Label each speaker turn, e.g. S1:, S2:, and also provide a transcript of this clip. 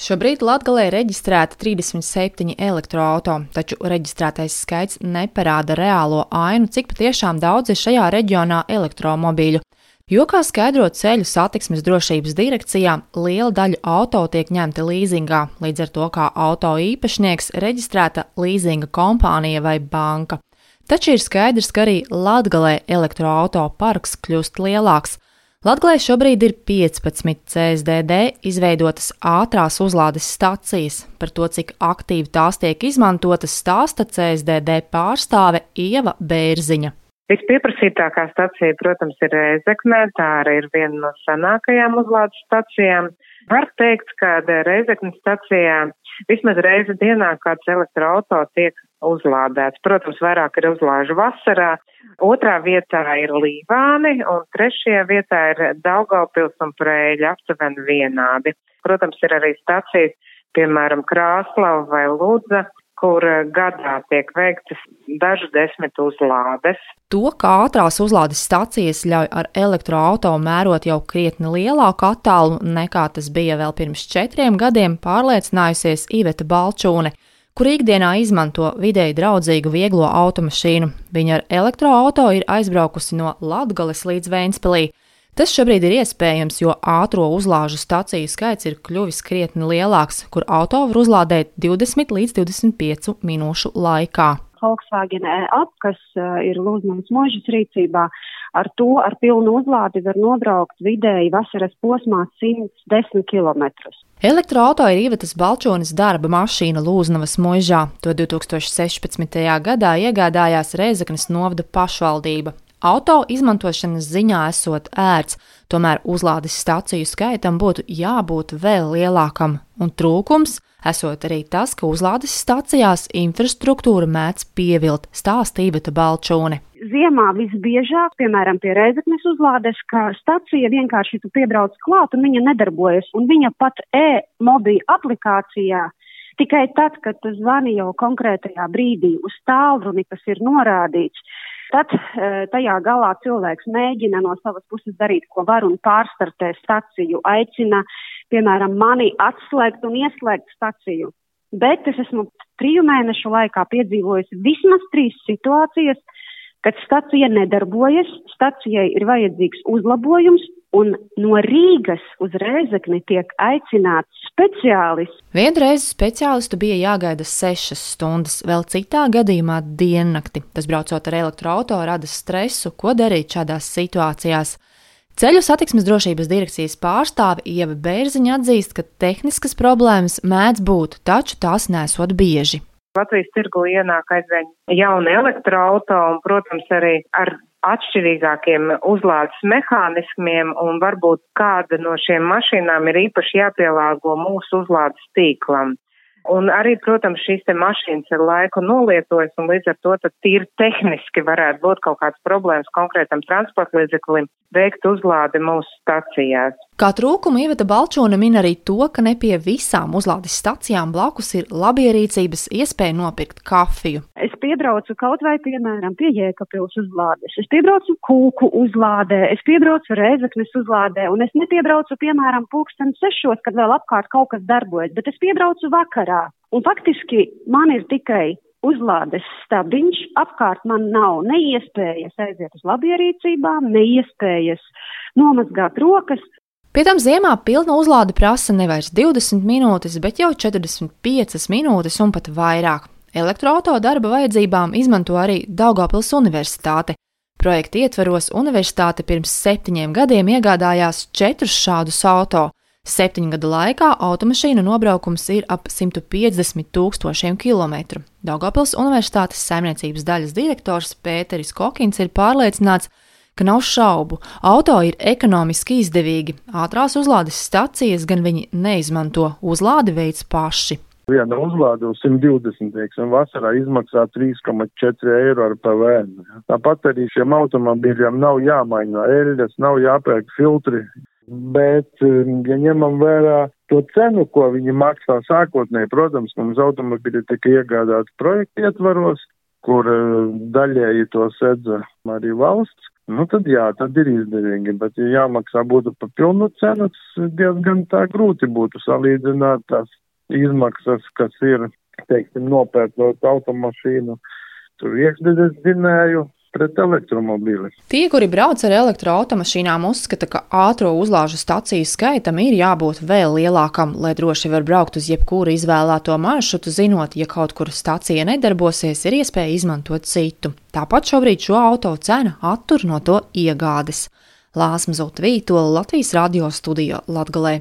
S1: Šobrīd Latvijā ir reģistrēta 37 elektroauto, taču reģistrētais skaits neparāda reālo ainu, cik patiešām daudz ir šajā reģionā elektromobīļu. Jo, kā skaidro ceļu satiksmes drošības direkcijā, liela daļa auto tiek ņemta līzingā, līdz ar to kā auto īpašnieks reģistrēta līzinga kompānija vai banka. Taču ir skaidrs, ka arī Latvijā elektroauto parks kļūst lielāks. Latvijā šobrīd ir 15 CSDD izveidotas ātrās uzlādes stacijas. Par to, cik aktīvi tās tiek izmantotas, stāsta CSDD pārstāve Ieva Bērziņa.
S2: Vispieprasītākā stacija, protams, ir Reizeknē, tā arī ir viena no senākajām uzlādes stacijām. Var teikt, ka Reizeknas stacijā vismaz reizi dienā kāds elektroauto tiek uzlādēts. Protams, vairāk ir uzlāžu vasarā, otrā vietā ir Līvāni un trešajā vietā ir Daugaupils un Prēļa aptuveni vienādi. Protams, ir arī stacijas, piemēram, Krāslava vai Lūdza, kur gadā tiek veiktas dažu desmit uzlādes.
S1: To, kā ātrās uzlādes stacijas ļauj ar elektroautomašīnu mērot jau krietni lielāku attālumu nekā tas bija vēl pirms četriem gadiem, pārliecinājusies Iveta Balčūne kur ikdienā izmanto vidēji draudzīgu vieglo automašīnu. Viņa ar elektroautorātu ir aizbraukusi no Latvijas līdz Vēnspilī. Tas šobrīd ir iespējams, jo ātrā uzlāžu staciju skaits ir kļuvis krietni lielāks, kur auto var uzlādēt 20 līdz 25 minūšu laikā.
S3: Volkswagen E-Up, kas uh, ir Lūdzu Mūžas rīcībā, ar to ar pilnu uzlādi var nobraukt vidēji vasaras posmā 110 km.
S1: Elektroauto ir Ivetas Balčonis darba mašīna Lūznavas mužā. To 2016. gadā iegādājās Reizeknas novada pašvaldība. Auto izmantošanas ziņā esot ērts, tomēr uzlādes staciju skaitam būtu jābūt vēl lielākam, un trūkums esot arī tas, ka uzlādes stacijās infrastruktūra mēdz pievilt, stāstīja Balčūne.
S3: Ziemā visbiežāk, piemēram, pie Reizeknes uzlādes, ka stacija vienkārši tu piebrauc klāt un viņa nedarbojas, un viņa pat e-mobī aplikācijā tikai tad, kad tu zvani jau konkrētajā brīdī uz tālruni, kas ir norādīts, tad e, tajā galā cilvēks mēģina no savas puses darīt, ko var un pārstartē staciju, aicina, piemēram, mani atslēgt un ieslēgt staciju. Bet es esmu triju mēnešu laikā piedzīvojis vismaz trīs situācijas, kad stacija nedarbojas, stacijai ir vajadzīgs uzlabojums, un no Rīgas uz Rēzekni tiek aicināts speciālists.
S1: Vienreiz speciālistu bija jāgaida sešas stundas, vēl citā gadījumā diennakti. Tas braucot ar elektroautorātu rada stresu, ko darīt šādās situācijās. Ceļu satiksmes drošības direkcijas pārstāve Ieva Bērziņa atzīst, ka tehniskas problēmas mēdz būt, taču tās nesot bieži.
S2: Latvijas tirgu ienāk aizvien jauni elektroauto un, protams, arī ar atšķirīgākiem uzlādes mehānismiem un varbūt kāda no šiem mašīnām ir īpaši jāpielāgo mūsu uzlādes tīklam. Un arī, protams, šīs te mašīnas ir laiku nolietojas, un līdz ar to tad tīri tehniski varētu būt kaut kāds problēmas konkrētam transporta līdzeklim veikt uzlādi mūsu stacijās.
S1: Kā trūkumu Ieveta Balčona min arī to, ka ne pie visām uzlādes stacijām blakus ir labierīcības iespēja nopirkt kafiju.
S3: Es piebraucu kaut vai, piemēram, pie Jēkabils uzlādes, es piebraucu kūku uzlādē, es piebraucu Reizeknes uzlādē, un es nepiebraucu, piemēram, pulksten sešos, kad vēl apkārt kaut kas darbojas, bet es piebraucu vakarā. Un faktiski man ir tikai uzlādes stabiņš, apkārt man nav ne iespējas aiziet uz labierīcībām, ne iespējas nomazgāt rokas.
S1: Pie tam ziemā pilna uzlāde prasa nevis 20 minūtes, bet jau 45 minūtes un pat vairāk. Elektroauto darba vajadzībām izmanto arī Daugopils Universitāte. Projekta ietvaros universitāte pirms septiņiem gadiem iegādājās četrus šādus auto. Septiņu gadu laikā automašīnu nobraukums ir ap 150 tūkstošiem kilometru. Daugopils Universitātes saimniecības daļas direktors Pēteris Kokins ir pārliecināts, ka nav šaubu, auto ir ekonomiski izdevīgi. Ātrās uzlādes stacijas gan viņi neizmanto, uzlādi veids paši.
S4: Viena uzlāde uz 120 teiksim, vasarā izmaksā 3,4 eiro ar PVN. Tāpat arī šiem automobīļiem nav jāmaina eļļas, nav jāpērk filtri, bet, um, ja ņemam vērā to cenu, ko viņi maksā sākotnēji, protams, mums automobili tika iegādāti projekta ietvaros, kur uh, daļēji to sedza arī valsts nu tad jā, tad ir izdevīgi, bet ja jāmaksā būtu pa pilnu cenu, diezgan tā grūti būtu salīdzināt tās izmaksas, kas ir, teiksim, nopērkot automašīnu, tur iekšzemes dzinēju, pret elektromobīli.
S1: Tie, kuri brauc ar elektroautomašīnām, uzskata, ka ātrā uzlāžu staciju skaitam ir jābūt vēl lielākam, lai droši var braukt uz jebkuru izvēlēto maršrutu, zinot, ja kaut kur stacija nedarbosies, ir iespēja izmantot citu. Tāpat šobrīd šo auto cena attur no to iegādes. Lāsma Zotvītola Latvijas radio studijā Latgalē.